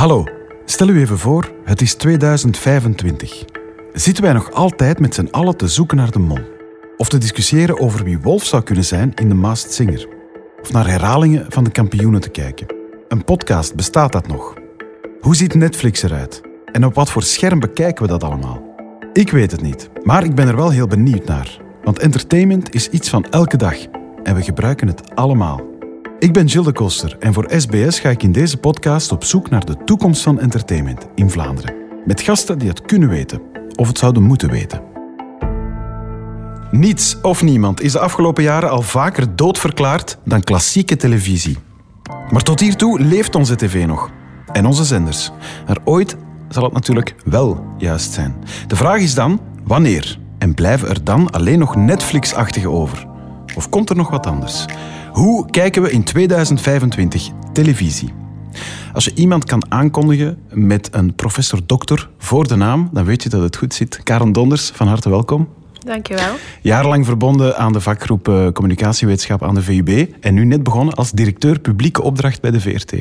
Hallo, stel u even voor, het is 2025. Zitten wij nog altijd met z'n allen te zoeken naar de mol? Of te discussiëren over wie Wolf zou kunnen zijn in de Masked Singer? Of naar herhalingen van de kampioenen te kijken? Een podcast, bestaat dat nog? Hoe ziet Netflix eruit? En op wat voor scherm bekijken we dat allemaal? Ik weet het niet, maar ik ben er wel heel benieuwd naar. Want entertainment is iets van elke dag en we gebruiken het allemaal. Ik ben Gilles de Koster en voor SBS ga ik in deze podcast op zoek naar de toekomst van entertainment in Vlaanderen. Met gasten die het kunnen weten of het zouden moeten weten. Niets of niemand is de afgelopen jaren al vaker doodverklaard dan klassieke televisie. Maar tot hiertoe leeft onze tv nog. En onze zenders. Maar ooit zal het natuurlijk wel juist zijn. De vraag is dan, wanneer? En blijven er dan alleen nog Netflix-achtige over? Of komt er nog wat anders? Hoe kijken we in 2025 televisie? Als je iemand kan aankondigen met een professor-dokter voor de naam, dan weet je dat het goed zit. Karen Donders, van harte welkom. Dankjewel. Jarenlang verbonden aan de vakgroep eh, Communicatiewetenschap aan de VUB en nu net begonnen als directeur publieke opdracht bij de VRT.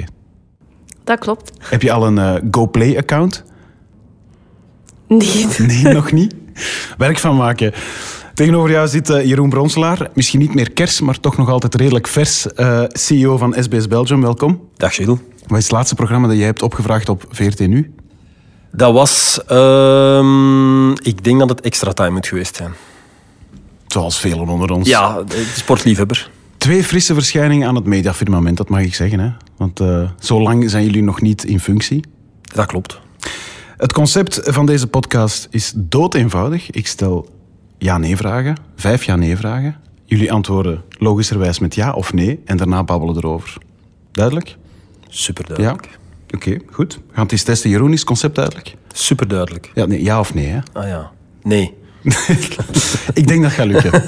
Dat klopt. Heb je al een uh, GoPlay-account? Nee. Nee, nog niet. Werk van maken. Tegenover jou zit uh, Jeroen Bronselaar. Misschien niet meer kers, maar toch nog altijd redelijk vers. Uh, CEO van SBS Belgium, welkom. Dag Gilles. Wat is het laatste programma dat jij hebt opgevraagd op VRT Nu? Dat was... Uh, ik denk dat het Extra Time moet geweest zijn. Zoals velen onder ons. Ja, sportliefhebber. Twee frisse verschijningen aan het mediafirmament, dat mag ik zeggen. Hè? Want uh, zo lang zijn jullie nog niet in functie. Dat klopt. Het concept van deze podcast is dood eenvoudig. Ik stel ja-nee-vragen, vijf ja-nee-vragen. Jullie antwoorden logischerwijs met ja of nee en daarna babbelen erover. Duidelijk? Super duidelijk. Ja? Oké, okay, goed. We gaan het eens testen. Jeroen, is het concept duidelijk? Super duidelijk. Ja, nee, ja of nee, hè? Ah ja. Nee. ik denk dat gaat lukken.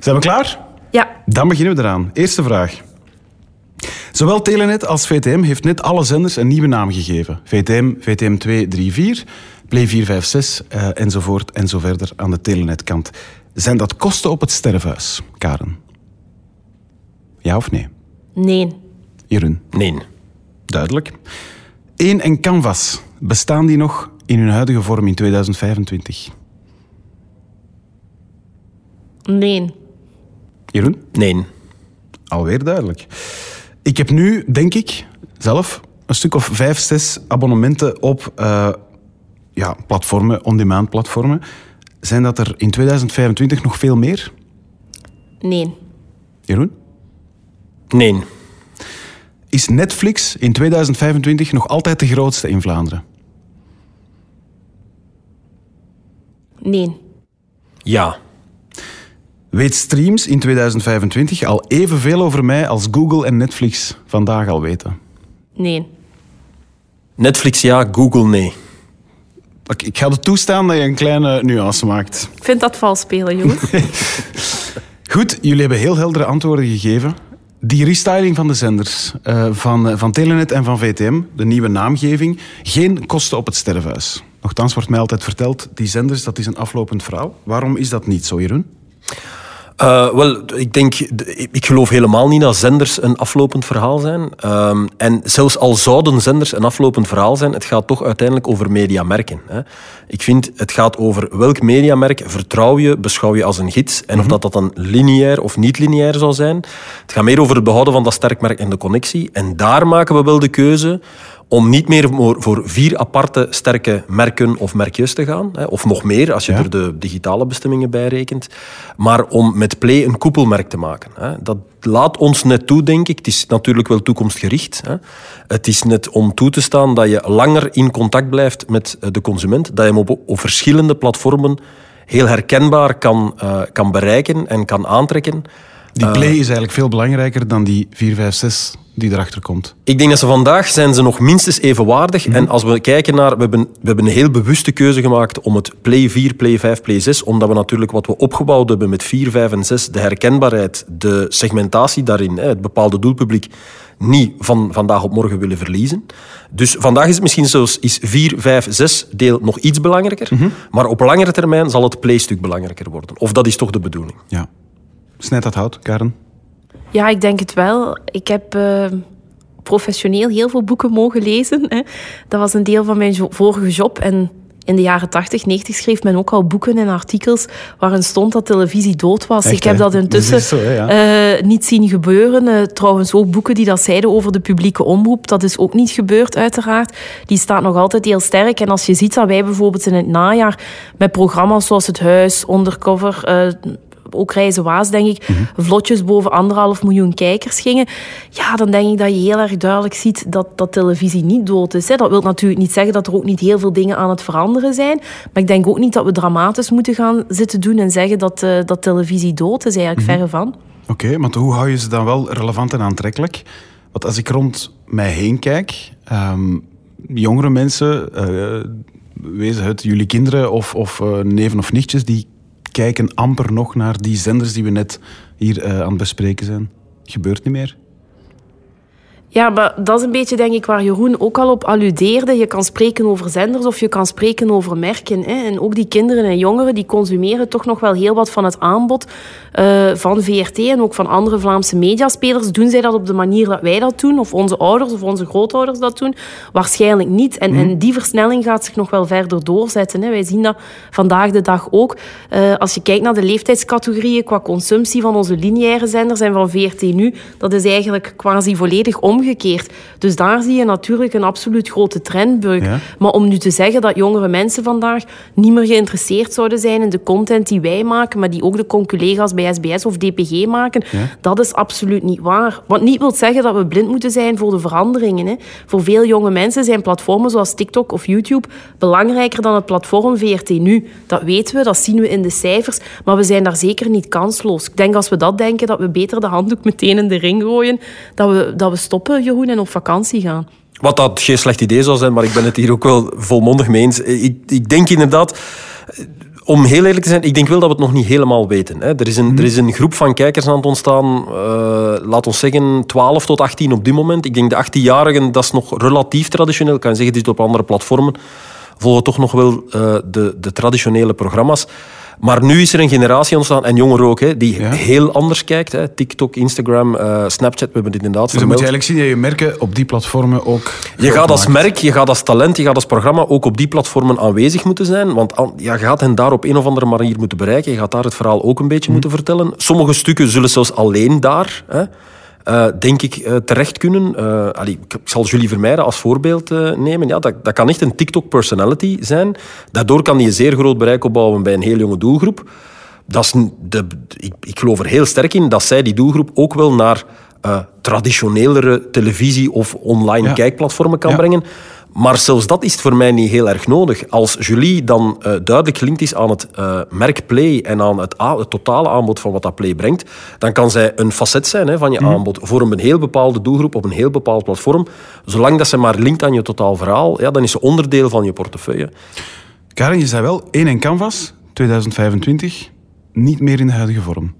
Zijn we klaar? Ja. Dan beginnen we eraan. Eerste vraag. Zowel Telenet als VTM heeft net alle zenders een nieuwe naam gegeven. VTM, VTM 2, 3, 4, Play 4, 5, 6 uh, enzovoort en zo verder aan de Telenet-kant. Zijn dat kosten op het sterfhuis, Karen? Ja of nee? Nee. Jeroen? Nee. Duidelijk. Eén en Canvas, bestaan die nog in hun huidige vorm in 2025? Nee. Jeroen? Nee. Alweer duidelijk. Ik heb nu, denk ik, zelf een stuk of vijf, zes abonnementen op uh, ja, platformen, on-demand platformen. Zijn dat er in 2025 nog veel meer? Nee. Jeroen? Nee. Is Netflix in 2025 nog altijd de grootste in Vlaanderen? Nee. Ja. Weet Streams in 2025 al evenveel over mij als Google en Netflix vandaag al weten? Nee. Netflix ja, Google nee. Ik ga het toestaan dat je een kleine nuance maakt. Ik vind dat vals spelen, jongen. Goed, jullie hebben heel heldere antwoorden gegeven. Die restyling van de zenders, uh, van, uh, van Telenet en van VTM, de nieuwe naamgeving, geen kosten op het sterfhuis. Nochtans wordt mij altijd verteld, die zenders, dat is een aflopend verhaal. Waarom is dat niet zo, Jeroen? Uh, wel, ik denk, ik geloof helemaal niet dat zenders een aflopend verhaal zijn. Um, en zelfs al zouden zenders een aflopend verhaal zijn, het gaat toch uiteindelijk over mediamerken. Hè. Ik vind, het gaat over welk mediamerk vertrouw je, beschouw je als een gids. En of dat, dat dan lineair of niet lineair zou zijn. Het gaat meer over het behouden van dat sterkmerk en de connectie. En daar maken we wel de keuze om niet meer voor vier aparte sterke merken of merkjes te gaan, of nog meer als je ja. er de digitale bestemmingen bij rekent, maar om met Play een koepelmerk te maken. Dat laat ons net toe, denk ik. Het is natuurlijk wel toekomstgericht. Het is net om toe te staan dat je langer in contact blijft met de consument, dat je hem op, op verschillende platformen heel herkenbaar kan, uh, kan bereiken en kan aantrekken. Die play is eigenlijk veel belangrijker dan die 4, 5, 6 die erachter komt. Ik denk dat ze vandaag zijn ze nog minstens even waardig. Mm. En als we kijken naar... We hebben, we hebben een heel bewuste keuze gemaakt om het Play 4, Play 5, Play 6, omdat we natuurlijk wat we opgebouwd hebben met 4, 5 en 6, de herkenbaarheid, de segmentatie daarin, het bepaalde doelpubliek, niet van vandaag op morgen willen verliezen. Dus vandaag is het misschien zoals is 4, 5, 6 deel nog iets belangrijker. Mm -hmm. Maar op langere termijn zal het Play-stuk belangrijker worden. Of dat is toch de bedoeling. Ja. Snijdt dat hout, Karen? Ja, ik denk het wel. Ik heb uh, professioneel heel veel boeken mogen lezen. Hè. Dat was een deel van mijn jo- vorige job. En in de jaren 80, 90 schreef men ook al boeken en artikels waarin stond dat televisie dood was. Echt, ik heb dat Dat intussen zo, ja. eh, niet zien gebeuren. Eh, trouwens, ook boeken die dat zeiden over de publieke omroep. Dat is ook niet gebeurd, uiteraard. Die staat nog altijd heel sterk. En als je ziet dat wij bijvoorbeeld in het najaar met programma's zoals Het Huis, Undercover... eh, ook Reizen Waas, denk ik, Mhm. vlotjes boven anderhalf miljoen kijkers gingen. Ja, dan denk ik dat je heel erg duidelijk ziet dat, dat televisie niet dood is. Hè. Dat wil natuurlijk niet zeggen dat er ook niet heel veel dingen aan het veranderen zijn. Maar ik denk ook niet dat we dramatisch moeten gaan zitten doen en zeggen dat, eh, dat televisie dood is. Eigenlijk Mhm. verre van. Oké, maar hoe hou je ze dan wel relevant en aantrekkelijk? Want als ik rond mij heen kijk, ehm, jongere mensen, eh, wezen het jullie kinderen of, of eh, neven of nichtjes, die kijken amper nog naar die zenders die we net hier eh, aan het bespreken zijn. Gebeurt niet meer. Ja, maar dat is een beetje, denk ik, waar Jeroen ook al op alludeerde. Je kan spreken over zenders of je kan spreken over merken. Hè. En ook die kinderen en jongeren, die consumeren toch nog wel heel wat van het aanbod eh, van VRT en ook van andere Vlaamse mediaspelers. Doen zij dat op de manier dat wij dat doen? Of onze ouders of onze grootouders dat doen? Waarschijnlijk niet. En, en die versnelling gaat zich nog wel verder doorzetten. Hè. Wij zien dat vandaag de dag ook. Eh, als je kijkt naar de leeftijdscategorieën qua consumptie van onze lineaire zenders en van VRT nu, dat is eigenlijk quasi volledig omgekeerd. Dus daar zie je natuurlijk een absoluut grote trendbreuk. Ja. Maar om nu te zeggen dat jongere mensen vandaag niet meer geïnteresseerd zouden zijn in de content die wij maken, maar die ook de collega's bij SBS of DPG maken, Ja. dat is absoluut niet waar. Wat niet wil zeggen dat we blind moeten zijn voor de veranderingen. Hè. Voor veel jonge mensen zijn platformen zoals TikTok of YouTube belangrijker dan het platform VRT nu. Dat weten we, dat zien we in de cijfers, maar we zijn daar zeker niet kansloos. Ik denk als we dat denken, dat we beter de handdoek meteen in de ring gooien, dat we, dat we stoppen, Jeroen, en op vakantie gaan. Wat dat geen slecht idee zou zijn, maar ik ben het hier ook wel volmondig mee eens. Ik, ik denk inderdaad, eh, om heel eerlijk te zijn, ik denk wel dat we het nog niet helemaal weten. Hè. Er, is een, er is een groep van kijkers aan het ontstaan, eh, laat ons zeggen 12 tot 18 op dit moment. Ik denk de 18-jarigen, dat is nog relatief traditioneel. Ik kan zeggen, zitten op andere platformen. Volgen toch nog wel eh, de, de traditionele programma's. Maar nu is er een generatie ontstaan, en jongeren ook, hè, die Ja. heel anders kijkt. Hè. TikTok, Instagram, eh, Snapchat, we hebben dit inderdaad Dus dan moet je eigenlijk zien dat je merken op die platformen ook... Je gaat als merk, je gaat als talent, je gaat als programma ook op die platformen aanwezig moeten zijn. Want an- ja, je gaat hen daar op een of andere manier moeten bereiken. Je gaat daar het verhaal ook een beetje moeten vertellen. Sommige stukken zullen zelfs alleen daar, hè, eh, denk ik, eh, terecht kunnen. Eh, allee, ik zal Julie Vermeijden als voorbeeld nemen. Ja, dat, dat kan echt een TikTok-personality zijn. Daardoor kan die een zeer groot bereik opbouwen bij een heel jonge doelgroep. Dat is de, ik, ik geloof er heel sterk in dat zij die doelgroep ook wel naar traditionelere televisie of online Ja. kijkplatformen kan Ja. brengen. Maar zelfs dat is voor mij niet heel erg nodig. Als Julie dan eh, duidelijk gelinkt is aan het eh, merk Play en aan het, totale aanbod van wat dat Play brengt, dan kan zij een facet zijn hè, van je aanbod voor een heel bepaalde doelgroep op een heel bepaald platform. Zolang dat ze maar linkt aan je totaal verhaal, ja, dan is ze onderdeel van je portefeuille. Karin, je zei wel, één en canvas, 2025, niet meer in de huidige vorm.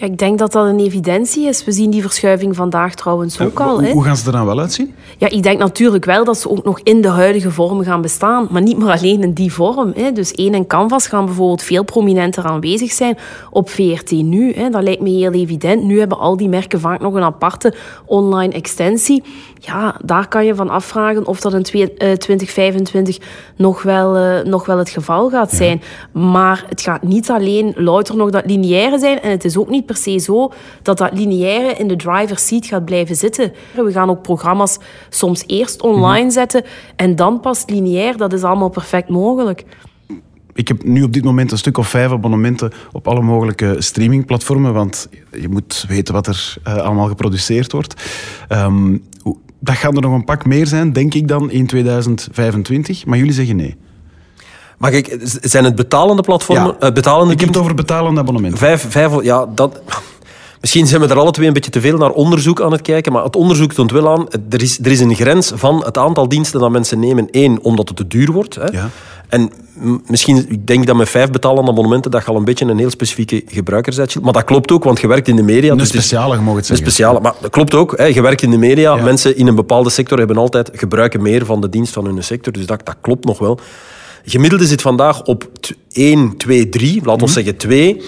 Ja, ik denk dat dat een evidentie is. We zien die verschuiving vandaag trouwens ook al. Hoe, Hè. hoe gaan ze er dan wel uitzien? Ja, ik denk natuurlijk wel dat ze ook nog in de huidige vorm gaan bestaan, maar niet meer alleen in die vorm. Hè. Dus één en Canvas gaan bijvoorbeeld veel prominenter aanwezig zijn op VRT nu. Hè. Dat lijkt me heel evident. Nu hebben al die merken vaak nog een aparte online extensie. Ja, daar kan je van afvragen of dat in twee- eh, 2025 nog wel, eh, nog wel het geval gaat zijn. Maar het gaat niet alleen louter nog dat lineaire zijn en het is ook niet per se zo dat dat lineaire in de driver's seat gaat blijven zitten. We gaan ook programma's soms eerst online zetten en dan pas lineair. Dat is allemaal perfect mogelijk. Ik heb nu op dit moment een stuk of vijf abonnementen op alle mogelijke streamingplatformen, want je moet weten wat er eh, allemaal geproduceerd wordt. Ehm, dat gaan er nog een pak meer zijn, denk ik dan, in 2025. Maar jullie zeggen nee. Maar kijk, zijn het betalende platformen? Ja. eh, betalende Ik heb het over betalende abonnementen. Vijf, vijf, ja, dat... Misschien zijn we er alle twee een beetje te veel naar onderzoek aan het kijken, maar het onderzoek toont wel aan, er is, er is een grens van het aantal diensten dat mensen nemen. Eén, omdat het te duur wordt. Hè. Ja. En misschien, ik denk dat met vijf betalende abonnementen dat je al een beetje een heel specifieke gebruiker bent. Maar dat klopt ook, want je werkt in de media. Een dus speciale, je mag het een zeggen. speciale, maar dat klopt ook. Hè. Je werkt in de media. Ja. Mensen in een bepaalde sector hebben altijd, gebruiken meer van de dienst van hun sector. Dus dat, dat klopt nog wel. Gemiddelde zit vandaag op t- 1, 2, 3. Laat Mhm. ons zeggen 2.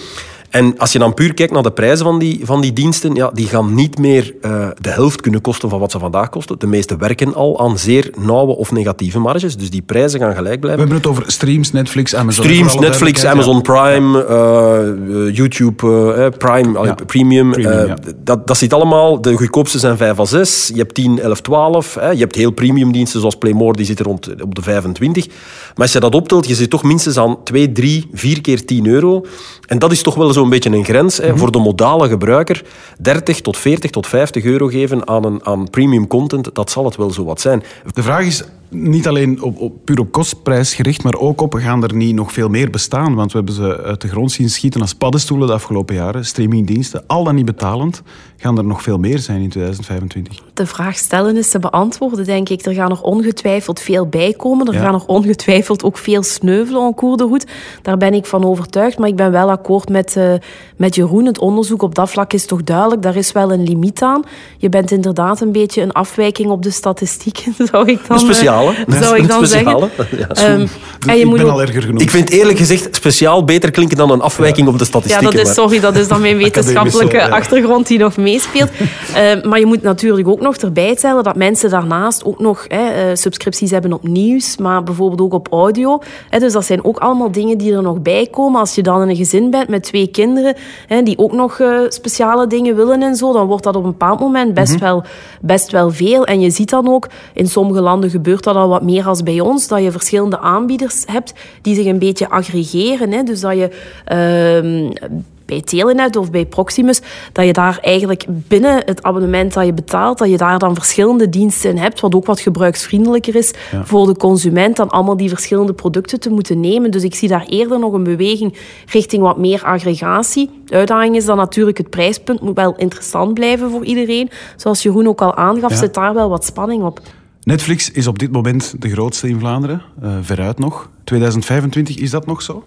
En als je dan puur kijkt naar de prijzen van die, van die diensten, ja, die gaan niet meer uh, de helft kunnen kosten van wat ze vandaag kosten. De meeste werken al aan zeer nauwe of negatieve marges, dus die prijzen gaan gelijk blijven. We hebben het over streams, Netflix, Amazon. Streams, Netflix, Amazon Prime, uh, YouTube uh, Prime, ja. Premium. premium ja. dat, dat zit allemaal, de goedkoopste zijn 5 à 6, je hebt 10, 11, 12. Hè. Je hebt heel premium diensten zoals Playmore, die zitten rond op de 25. Maar als je dat optelt, je zit toch minstens aan 2, 3, 4 keer 10 euro. En dat is toch wel zo'n beetje een grens hè, mm -hmm. voor de modale gebruiker. 30 tot 40 tot 50 euro geven aan, een, aan premium content, dat zal het wel zo wat zijn. De vraag is niet alleen op, op, puur op kostprijs gericht, maar ook op gaan er niet nog veel meer bestaan. Want we hebben ze uit de grond zien schieten als paddenstoelen de afgelopen jaren. Streamingdiensten, al dan niet betalend. Gaan er nog veel meer zijn in 2025? De vraag stellen is te beantwoorden, denk ik. Er gaan nog ongetwijfeld veel bij komen. Er ja. gaan nog ongetwijfeld ook veel sneuvelen aan Koerdehoed. Daar ben ik van overtuigd. Maar ik ben wel akkoord met, uh, met Jeroen. Het onderzoek op dat vlak is toch duidelijk. Daar is wel een limiet aan. Je bent inderdaad een beetje een afwijking op de statistieken, zou ik dan... Speciaal zou ik dan zeggen. Ja. Um, en je ik moet ben al erger genoemd. Ik vind eerlijk gezegd speciaal beter klinken dan een afwijking op de statistieken. Ja, dat is, sorry, dat is dan mijn wetenschappelijke achtergrond die nog meespeelt. Uh, maar je moet natuurlijk ook nog erbij tellen dat mensen daarnaast ook nog uh, subscripties hebben op nieuws, maar bijvoorbeeld ook op audio. dus dat zijn ook allemaal dingen die er nog bij komen. Als je dan in een gezin bent met twee kinderen die ook nog uh, speciale dingen willen en zo, dan wordt dat op een bepaald moment best, mm -hmm. wel, best wel veel. En je ziet dan ook, in sommige landen gebeurt dat dat al wat meer als bij ons, dat je verschillende aanbieders hebt die zich een beetje aggregeren. Hè? Dus dat je uh, bij Telenet of bij Proximus, dat je daar eigenlijk binnen het abonnement dat je betaalt, dat je daar dan verschillende diensten in hebt, wat ook wat gebruiksvriendelijker is ja. voor de consument dan allemaal die verschillende producten te moeten nemen. Dus ik zie daar eerder nog een beweging richting wat meer aggregatie. De uitdaging is dan natuurlijk het prijspunt moet wel interessant blijven voor iedereen. Zoals Jeroen ook al aangaf, ja. zit daar wel wat spanning op. Netflix is op dit moment de grootste in Vlaanderen, uh, veruit nog. 2025, is dat nog zo?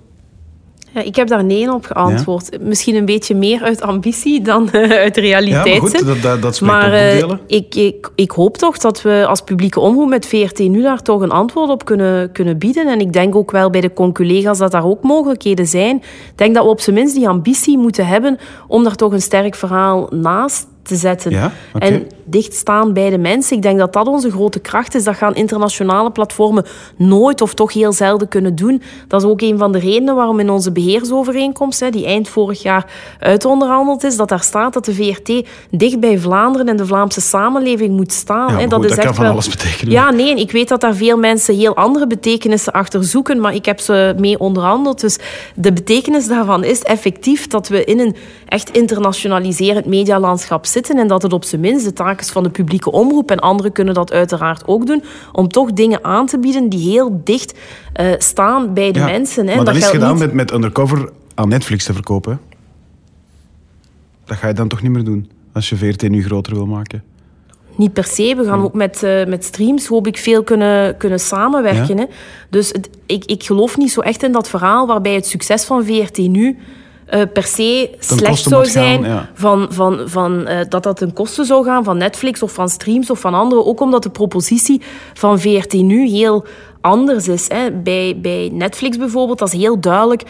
Ja, ik heb daar nee op geantwoord. Ja. Misschien een beetje meer uit ambitie dan uh, uit realiteit. Ja, maar goed, dat, dat, dat maar uh, ik, ik, ik hoop toch dat we als publieke omroep met VRT nu daar toch een antwoord op kunnen, kunnen bieden. En ik denk ook wel bij de collega's dat daar ook mogelijkheden zijn. Ik denk dat we op zijn minst die ambitie moeten hebben om daar toch een sterk verhaal naast te zetten. Ja? Okay. En dichtstaan bij de mensen. Ik denk dat dat onze grote kracht is. Dat gaan internationale platformen nooit of toch heel zelden kunnen doen. Dat is ook een van de redenen waarom in onze beheersovereenkomst, die eind vorig jaar uitonderhandeld is, dat daar staat dat de VRT dicht bij Vlaanderen en de Vlaamse samenleving moet staan. Ja, dat, goed, is dat echt kan van alles betekenen. Ja, nee, ik weet dat daar veel mensen heel andere betekenissen achter zoeken, maar ik heb ze mee onderhandeld. Dus de betekenis daarvan is effectief dat we in een echt internationaliserend medialandschap zitten en dat het op zijn minst de taak is van de publieke omroep en anderen kunnen dat uiteraard ook doen, om toch dingen aan te bieden die heel dicht uh, staan bij de ja, mensen. Hè. Maar dat, dat is gedaan niet... met, met Undercover aan Netflix te verkopen. Dat ga je dan toch niet meer doen, als je VRT nu groter wil maken? Niet per se. We gaan ook met, uh, met streams, hoop ik, veel kunnen, kunnen samenwerken. Ja. Hè. Dus het, ik, ik geloof niet zo echt in dat verhaal waarbij het succes van VRT nu uh, per se Ten slecht zou gaan, zijn ja. van, van, van, uh, dat dat ten koste zou gaan van Netflix of van streams of van anderen. Ook omdat de propositie van VRT nu heel anders is. Hè. Bij, bij Netflix bijvoorbeeld, dat is heel duidelijk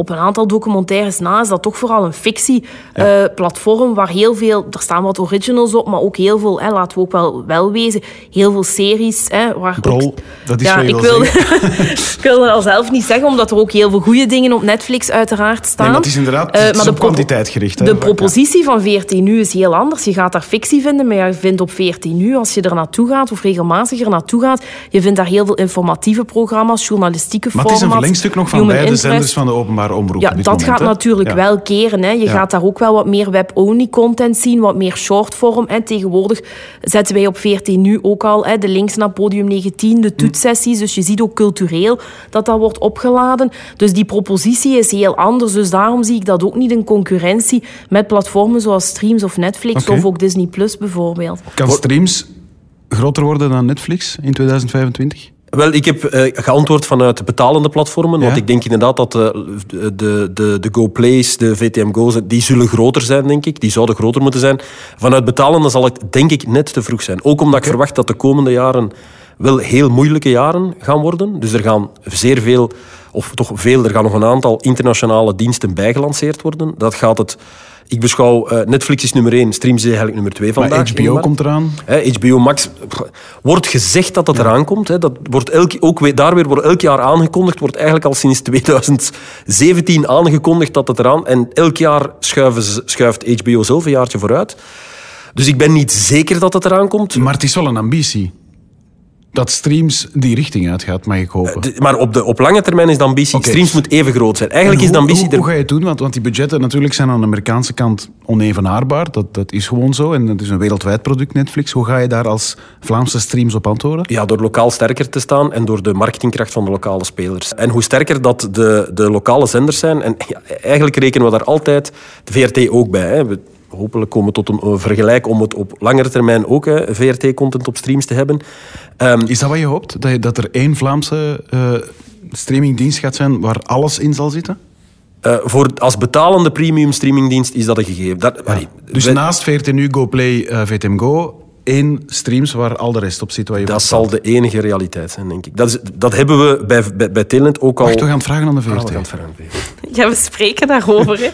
op een aantal documentaires na is dat toch vooral een fictieplatform ja. uh, waar heel veel, er staan wat originals op, maar ook heel veel, hè, laten we ook wel, wel wezen, heel veel series. Hè, waar Brol, ook, dat is ja, ik wil ik wil het al zelf niet zeggen, omdat er ook heel veel goede dingen op Netflix uiteraard staan. Nee, maar het is inderdaad Eh, is maar de kwantiteit gericht. hè, De ja. propositie van VRT Nu is heel anders. Je gaat daar fictie vinden, maar je vindt op VRT Nu, als je er naartoe gaat, of regelmatig er naartoe gaat, je vindt daar heel veel informatieve programma's, journalistieke Maar het is formats. een verlengstuk nog van beide interest. zenders van de openbare omroep. Ja, dat moment, gaat hè. natuurlijk Ja. wel keren. Hè. Je Ja. gaat daar ook wel wat meer web-only content zien, wat meer shortform. En tegenwoordig zetten wij op 14 nu ook al hè, de links naar podium 19, Hm. de toetsessies. Dus je ziet ook cultureel dat dat wordt opgeladen. Dus die propositie is heel anders. Dus daarom zie ik dat ook niet in concurrentie met platformen zoals Streams of Netflix of ook Disney Plus bijvoorbeeld. Kan streams groter worden dan Netflix in 2025? Wel, ik heb eh, geantwoord vanuit betalende platformen. Ja? Want ik denk inderdaad dat de, de, de, de GoPlays, de VTM Go's, die zullen groter zijn, denk ik. Die zouden groter moeten zijn. Vanuit betalende zal het, denk ik, net te vroeg zijn. Ook omdat ik verwacht dat de komende jaren wel heel moeilijke jaren gaan worden. Dus er gaan zeer veel of toch veel, er gaan nog een aantal internationale diensten bijgelanceerd worden. Dat gaat het ik beschouw uh, Netflix is nummer 1, streams is eigenlijk nummer 2 vandaag. Maar HBO komt eraan. Hè, HBO Max wordt gezegd dat het ja. eraan komt. Hè. Dat wordt elk, ook weer, daar weer wordt elk jaar aangekondigd. Wordt eigenlijk al sinds 2017 aangekondigd dat het eraan. En elk jaar schuiven, schuift HBO zelf een jaartje vooruit. Dus ik ben niet zeker dat het eraan komt. Maar het is wel een ambitie dat streams die richting uitgaat, mag ik hopen. Uh, maar op, de, op lange termijn is de ambitie, okay. streams moet even groot zijn. Eigenlijk hoe, is de ambitie... Hoe, hoe, ga je het doen? Want, want die budgetten natuurlijk zijn aan de Amerikaanse kant onevenaarbaar. Dat, dat is gewoon zo. En het is een wereldwijd product, Netflix. Hoe ga je daar als Vlaamse streams op antwoorden? Ja, door lokaal sterker te staan en door de marketingkracht van de lokale spelers. En hoe sterker dat de, de lokale zenders zijn... En ja, eigenlijk rekenen we daar altijd de VRT ook bij. Hè. We, hopelijk komen tot een vergelijk om het op langere termijn ook VRT-content op streams te hebben. Um, is dat wat je hoopt? Dat, je, dat er één Vlaamse uh, streamingdienst gaat zijn waar alles in zal zitten? Uh, voor, als betalende premium streamingdienst is dat een gegeven. Dat, ja. Dus wij, naast VRT Nu, GoPlay, uh, VTM Go één streams waar al de rest op zit. Wat je dat zal de enige realiteit zijn, denk ik. Dat, is, dat hebben we bij, bij, bij Talent ook al... Wacht, we gaan het vragen aan de VRT. Ah, we gaan het vragen aan de VRT. Ja, we spreken daarover. Hè.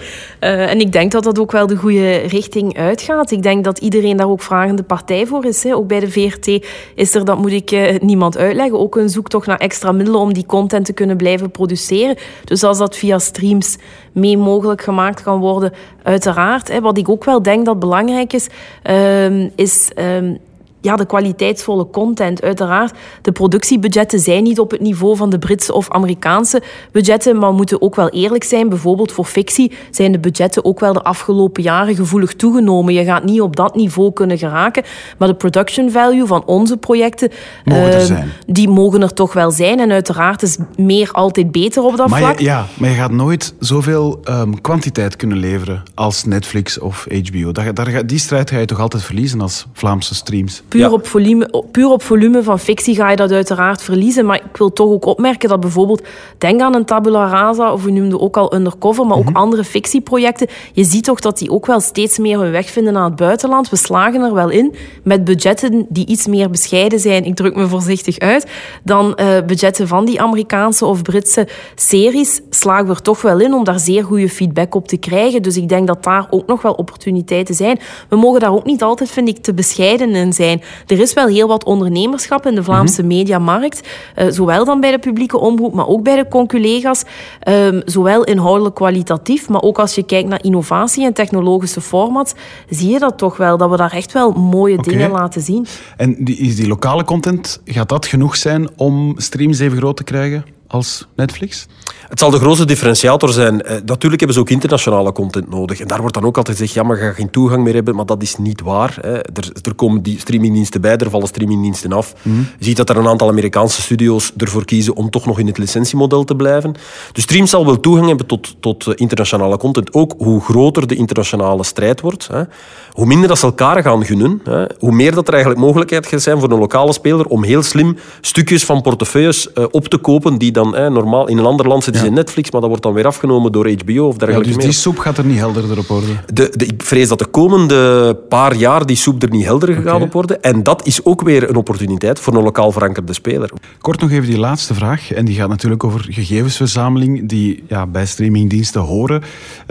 Uh, en ik denk dat dat ook wel de goede richting uitgaat. Ik denk dat iedereen daar ook vragende partij voor is. Hè. Ook bij de VRT is er, dat moet ik uh, niemand uitleggen, ook een zoektocht naar extra middelen om die content te kunnen blijven produceren. Dus als dat via streams mee mogelijk gemaakt kan worden, uiteraard. Wat ik ook wel denk dat belangrijk is, uh, is um, ja, de kwaliteitsvolle content. Uiteraard, de productiebudgetten zijn niet op het niveau van de Britse of Amerikaanse budgetten, maar we moeten ook wel eerlijk zijn. Bijvoorbeeld voor fictie zijn de budgetten ook wel de afgelopen jaren gevoelig toegenomen. Je gaat niet op dat niveau kunnen geraken, maar de production value van onze projecten, mogen uh, die mogen er toch wel zijn. En uiteraard is meer altijd beter op dat maar vlak. Je, ja, maar je gaat nooit zoveel um, kwantiteit kunnen leveren als Netflix of HBO. Daar, daar, die strijd ga je toch altijd verliezen als Vlaamse streams? Puur, ja. op volume, puur op volume van fictie ga je dat uiteraard verliezen. Maar ik wil toch ook opmerken dat bijvoorbeeld... Denk aan een tabula rasa, of u noemde ook al Undercover, maar ook Mhm. andere fictieprojecten. Je ziet toch dat die ook wel steeds meer hun weg vinden naar het buitenland. We slagen er wel in met budgetten die iets meer bescheiden zijn, ik druk me voorzichtig uit, dan uh, budgetten van die Amerikaanse of Britse series. Slagen we er toch wel in om daar zeer goede feedback op te krijgen. Dus ik denk dat daar ook nog wel opportuniteiten zijn. We mogen daar ook niet altijd, vind ik, te bescheiden in zijn. Er is wel heel wat ondernemerschap in de Vlaamse mm -hmm. mediamarkt. Uh, zowel dan bij de publieke omroep, maar ook bij de conculega's. Um, zowel inhoudelijk kwalitatief, maar ook als je kijkt naar innovatie en technologische formats, zie je dat toch wel, dat we daar echt wel mooie okay. dingen laten zien. En die, is die lokale content, gaat dat genoeg zijn om streams even groot te krijgen? Als Netflix? Het zal de grootste differentiator zijn. Uh, natuurlijk hebben ze ook internationale content nodig. En daar wordt dan ook altijd gezegd, ja, maar je gaat geen toegang meer hebben. Maar dat is niet waar. Hè. Er, er, komen die streamingdiensten bij, er vallen streamingdiensten af. Mm. Je ziet dat er een aantal Amerikaanse studio's ervoor kiezen om toch nog in het licentiemodel te blijven. De stream zal wel toegang hebben tot, tot uh, internationale content. Ook hoe groter de internationale strijd wordt. Hè. Hoe minder dat ze elkaar gaan gunnen, hè. hoe meer dat er eigenlijk mogelijkheid gaat zijn voor een lokale speler om heel slim stukjes van portefeuilles uh, op te kopen die dan hè, normaal in een ander land zitten ja. in Netflix, maar dat wordt dan weer afgenomen door HBO of dergelijke. Ja, dus die soep gaat er niet helderder op worden? De, de, ik vrees dat de komende paar jaar die soep er niet helderder okay. gaat op worden. En dat is ook weer een opportuniteit voor een lokaal verankerde speler. Kort nog even die laatste vraag. En die gaat natuurlijk over gegevensverzameling die ja, bij streamingdiensten horen.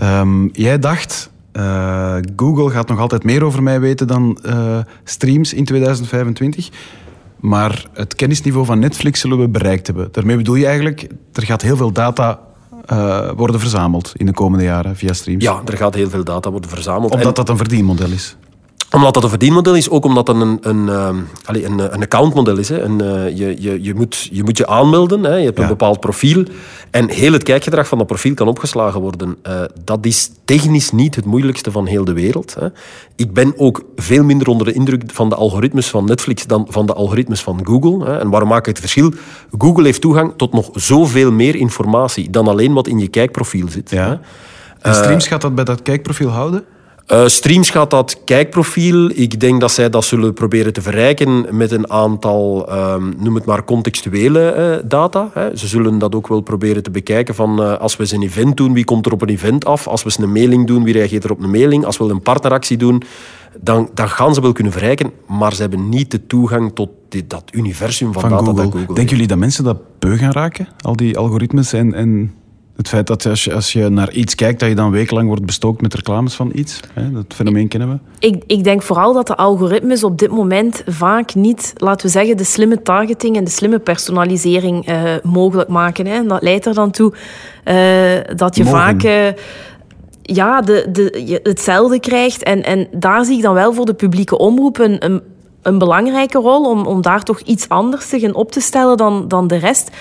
Um, jij dacht... Uh, Google gaat nog altijd meer over mij weten dan uh, streams in 2025. Maar het kennisniveau van Netflix zullen we bereikt hebben. Daarmee bedoel je eigenlijk, er gaat heel veel data uh, worden verzameld in de komende jaren via streams. Ja, er gaat heel veel data worden verzameld. Omdat en... dat een verdienmodel is omdat dat een verdienmodel is, ook omdat dat een, een, allez, een, een accountmodel is. Hè. Een, uh, je, je, je, moet, je moet je aanmelden, hè. je hebt ja. een bepaald profiel. En heel het kijkgedrag van dat profiel kan opgeslagen worden. Uh, dat is technisch niet het moeilijkste van heel de wereld. Hè. Ik ben ook veel minder onder de indruk van de algoritmes van Netflix dan van de algoritmes van Google. Hè. En waarom maak ik het verschil? Google heeft toegang tot nog zoveel meer informatie dan alleen wat in je kijkprofiel zit. Ja. En streams gaat dat bij dat kijkprofiel houden? Uh, streams gaat dat kijkprofiel. Ik denk dat zij dat zullen proberen te verrijken met een aantal, um, noem het maar, contextuele uh, data. Hè. Ze zullen dat ook wel proberen te bekijken van uh, als we eens een event doen, wie komt er op een event af? Als we eens een mailing doen, wie reageert er op een mailing? Als we een partneractie doen, dan, dan gaan ze wel kunnen verrijken, maar ze hebben niet de toegang tot dit, dat universum van, van data Google. dat Google Denken jullie dat mensen dat beu gaan raken? Al die algoritmes en... en het feit dat als je, als je naar iets kijkt, dat je dan wekenlang wordt bestookt met reclames van iets. Hè? Dat fenomeen kennen we. Ik, ik denk vooral dat de algoritmes op dit moment vaak niet, laten we zeggen, de slimme targeting en de slimme personalisering uh, mogelijk maken. Hè? En dat leidt er dan toe uh, dat je Mogen. vaak... Uh, ja, de, de, je hetzelfde krijgt. En, en daar zie ik dan wel voor de publieke omroep een, een, een belangrijke rol om, om daar toch iets anders tegen op te stellen dan, dan de rest.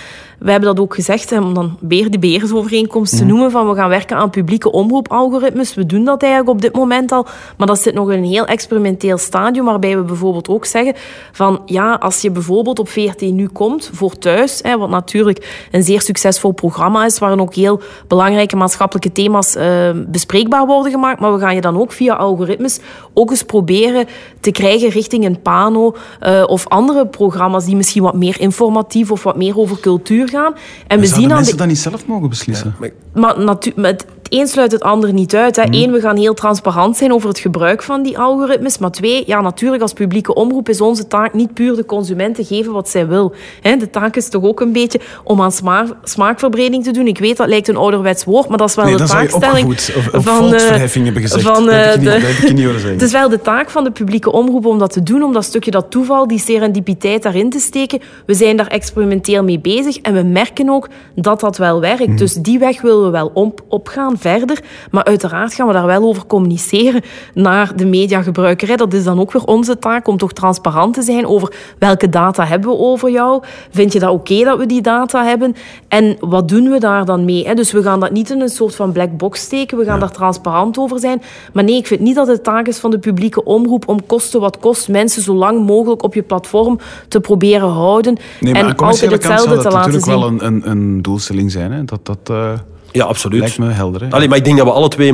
We hebben dat ook gezegd, om dan beer de beersovereenkomst te noemen, van we gaan werken aan publieke omroepalgoritmes. We doen dat eigenlijk op dit moment al, maar dat zit nog in een heel experimenteel stadium, waarbij we bijvoorbeeld ook zeggen van, ja, als je bijvoorbeeld op VRT nu komt, voor thuis, hè, wat natuurlijk een zeer succesvol programma is, waarin ook heel belangrijke maatschappelijke thema's uh, bespreekbaar worden gemaakt, maar we gaan je dan ook via algoritmes ook eens proberen te krijgen richting een Pano uh, of andere programma's die misschien wat meer informatief of wat meer over cultuur gaan. En we zien mensen de... dat niet zelf mogen beslissen? Ja, maar, maar het een sluit het ander niet uit. Hè. Hmm. Eén, we gaan heel transparant zijn over het gebruik van die algoritmes. Maar twee, ja, natuurlijk als publieke omroep is onze taak niet puur de consument te geven wat zij wil. Hè. De taak is toch ook een beetje om aan smaak, smaakverbreding te doen. Ik weet, dat lijkt een ouderwets woord, maar dat is wel nee, de taakstelling of, of van... volksverheffing hebben gezegd. Van, dat heb ik de, niet, dat heb ik niet horen zeggen. Het is wel de taak van de publieke omroep om dat te doen, om dat stukje dat toeval, die serendipiteit daarin te steken. We zijn daar experimenteel mee bezig en we merken ook dat dat wel werkt. Mhm. Dus die weg willen we wel op, opgaan verder. Maar uiteraard gaan we daar wel over communiceren naar de mediagebruiker. Dat is dan ook weer onze taak om toch transparant te zijn over welke data hebben we over jou. Vind je dat oké dat we die data hebben? En wat doen we daar dan mee? Dus we gaan dat niet in een soort van black box steken. We gaan daar transparant over zijn. Maar nee, ik vind niet dat het taak is van de publieke omroep om kosten wat kost mensen zo lang mogelijk op je platform te proberen houden. Nee, en altijd hetzelfde te laten natuurlijk zien. wel een, een, een doelstelling zijn. Hè? Dat, dat uh, Ja, absoluut. lijkt me helder. Hè? Allee, maar ik denk dat we alle twee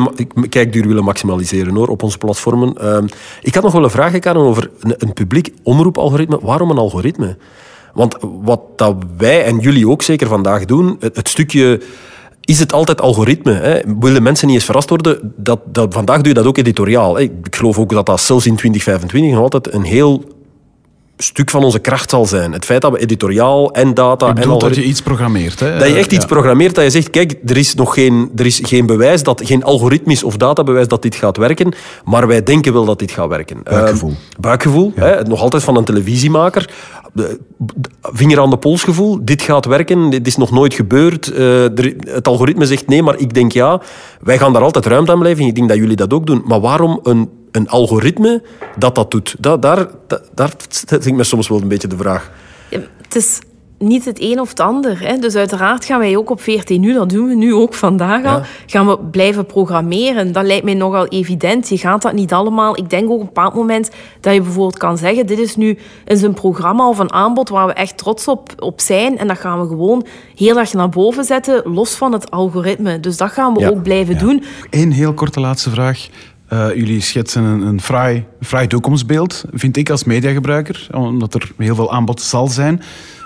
kijkduur willen maximaliseren hoor, op onze platformen. Ehm, ik had nog wel een vraag Karen, over een, een publiek omroepalgoritme. Waarom een algoritme? Want wat dat wij en jullie ook zeker vandaag doen, het, het stukje... Is het altijd algoritme? Hè? Willen mensen niet eens verrast worden? Dat, dat, vandaag doe je dat ook editoriaal. Hè? Ik geloof ook dat dat zelfs in 2025 nog altijd een heel stuk van onze kracht zal zijn. Het feit dat we editoriaal en data en dat je iets programmeert. Hè? Dat je echt Ja. iets programmeert, dat je zegt, kijk, er is nog geen, er is geen bewijs, dat, geen algoritmisch of databewijs dat dit gaat werken, maar wij denken wel dat dit gaat werken. Buikgevoel. Ehm, buikgevoel, hè, nog altijd van een televisiemaker. Vinger aan de polsgevoel, dit gaat werken, dit is nog nooit gebeurd. Eh, het algoritme zegt nee, maar ik denk ja. Wij gaan daar altijd ruimte aan blijven. Ik denk dat jullie dat ook doen. Maar waarom een, een algoritme dat dat doet? Da- daar, da- daar stel ik me soms wel een beetje de vraag. Het is niet het een of het ander. Hè. Dus uiteraard gaan wij ook op 14 nu, dat doen we nu ook vandaag al, Ja. gaan we blijven programmeren. Dat lijkt mij nogal evident. Je gaat dat niet allemaal... Ik denk ook op een bepaald moment dat je bijvoorbeeld kan zeggen, dit is nu eens een programma of een aanbod waar we echt trots op, op zijn. En dat gaan we gewoon heel erg naar boven zetten, los van het algoritme. Dus dat gaan we Ja. ook blijven doen. Eén heel korte laatste vraag. Eh, jullie schetsen een, een fraai, toekomstbeeld, vind ik als mediagebruiker, omdat er heel veel aanbod zal zijn.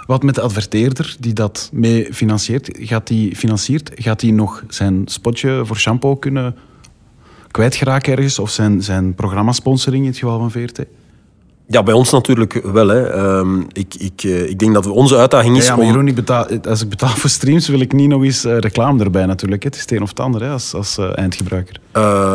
Wat met de adverteerder die dat mee financiert? Gaat die, financiert, gaat die nog zijn spotje voor shampoo kunnen kwijtgeraken ergens? Of zijn, zijn programmasponsoring in het geval van VRT? Ja, bij ons natuurlijk wel. Hè. Ehm, ik, ik, eh, ik denk dat onze uitdaging is ja, maar. Jeroen, betaal, als ik betaal voor streams, wil ik niet nog eens eh, reclame erbij natuurlijk. Het is het een of het ander hè, als, als eh, eindgebruiker.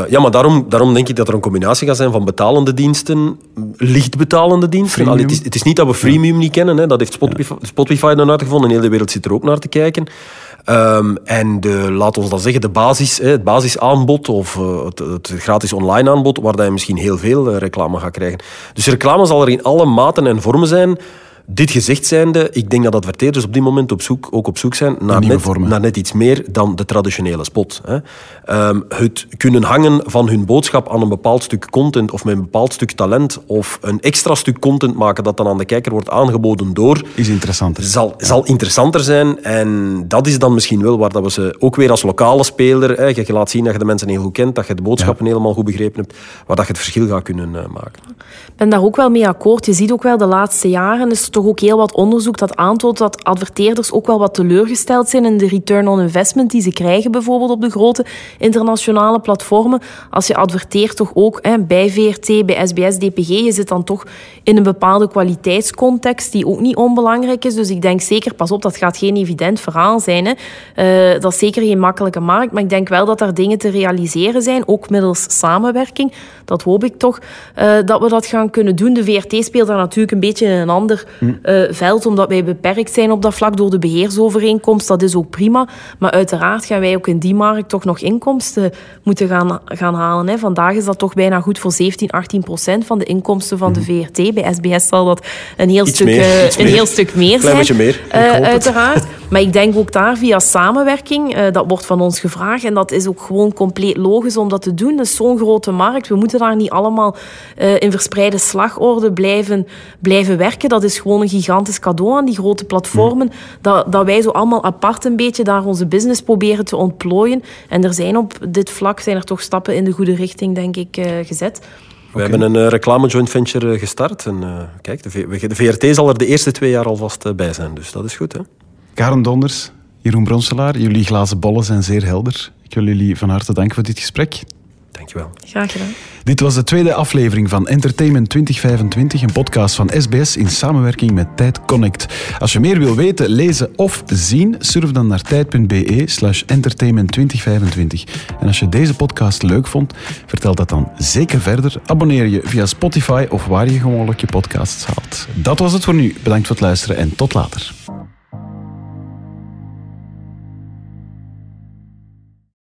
Ja, maar daarom, daarom denk ik dat er een combinatie gaat zijn van betalende diensten, licht betalende diensten. Allee, het, is, het is niet dat we freemium niet kennen. Hè. Dat heeft Spotify, Spotify dan uitgevonden. En de hele wereld zit er ook naar te kijken. Ehm, en de, laat ons dan zeggen, de basis, het basisaanbod of eh, het, het gratis online aanbod, waar je misschien heel veel eh, reclame gaat krijgen. Dus reclame zal er in alle maten en vormen zijn. Dit gezegd zijnde, ik denk dat adverteerders op dit moment op zoek, ook op zoek zijn naar net, naar net iets meer dan de traditionele spot. Hè. Um, het kunnen hangen van hun boodschap aan een bepaald stuk content of met een bepaald stuk talent of een extra stuk content maken dat dan aan de kijker wordt aangeboden door... Is interessanter. Zal, zal interessanter zijn en dat is dan misschien wel waar dat we ze ook weer als lokale speler, hè, je laat zien dat je de mensen heel goed kent, dat je de boodschappen helemaal goed begrepen hebt, waar dat je het verschil gaat kunnen uh, maken. Ik ben daar ook wel mee akkoord. Je ziet ook wel de laatste jaren is toch ook heel wat onderzoek dat aantoont dat adverteerders ook wel wat teleurgesteld zijn in de return on investment die ze krijgen bijvoorbeeld op de grote internationale platformen. Als je adverteert toch ook hè, bij VRT, bij SBS, DPG, je zit dan toch in een bepaalde kwaliteitscontext die ook niet onbelangrijk is. Dus ik denk zeker, pas op, dat gaat geen evident verhaal zijn. Hè. Uh, dat is zeker geen makkelijke markt, maar ik denk wel dat er dingen te realiseren zijn, ook middels samenwerking. Dat hoop ik toch, uh, dat we dat gaan kunnen doen. De VRT speelt daar natuurlijk een beetje in een ander uh, veld, omdat wij beperkt zijn op dat vlak door de beheersovereenkomst. Dat is ook prima. Maar uiteraard gaan wij ook in die markt toch nog inkomsten moeten gaan, gaan halen. Hè. Vandaag is dat toch bijna goed voor 17, 18 procent van de inkomsten van de mhm. VRT. Bij SBS zal dat een heel, stuk, meer, uh, een meer. heel stuk meer zijn. Klein meer. Uh, uiteraard. Maar ik denk ook daar via samenwerking, uh, dat wordt van ons gevraagd. En dat is ook gewoon compleet logisch om dat te doen. Dat is zo'n grote markt. We moeten daar niet allemaal uh, in verspreide slagorde blijven, blijven werken. Dat is gewoon een gigantisch cadeau aan die grote platformen. Dat, dat wij zo allemaal apart een beetje daar onze business proberen te ontplooien. En er zijn op dit vlak zijn er toch stappen in de goede richting, denk ik, uh, gezet. We hebben een uh, reclame joint venture gestart. En kijk, de, VRT zal er de eerste twee jaar alvast bij zijn. Dus dat is goed, hè? Karen Donders, Jeroen Bronselaar, jullie glazen bollen zijn zeer helder. Ik wil jullie van harte danken voor dit gesprek. Dankjewel. Graag gedaan. Dit was de tweede aflevering van Entertainment 2025, een podcast van SBS in samenwerking met Tijd Connect. Als je meer wil weten, lezen of zien, surf dan naar tijd.be slash entertainment 2025. En als je deze podcast leuk vond, vertel dat dan zeker verder. Abonneer je via Spotify of waar je gewoonlijk je podcasts haalt. Dat was het voor nu. Bedankt voor het luisteren en tot later.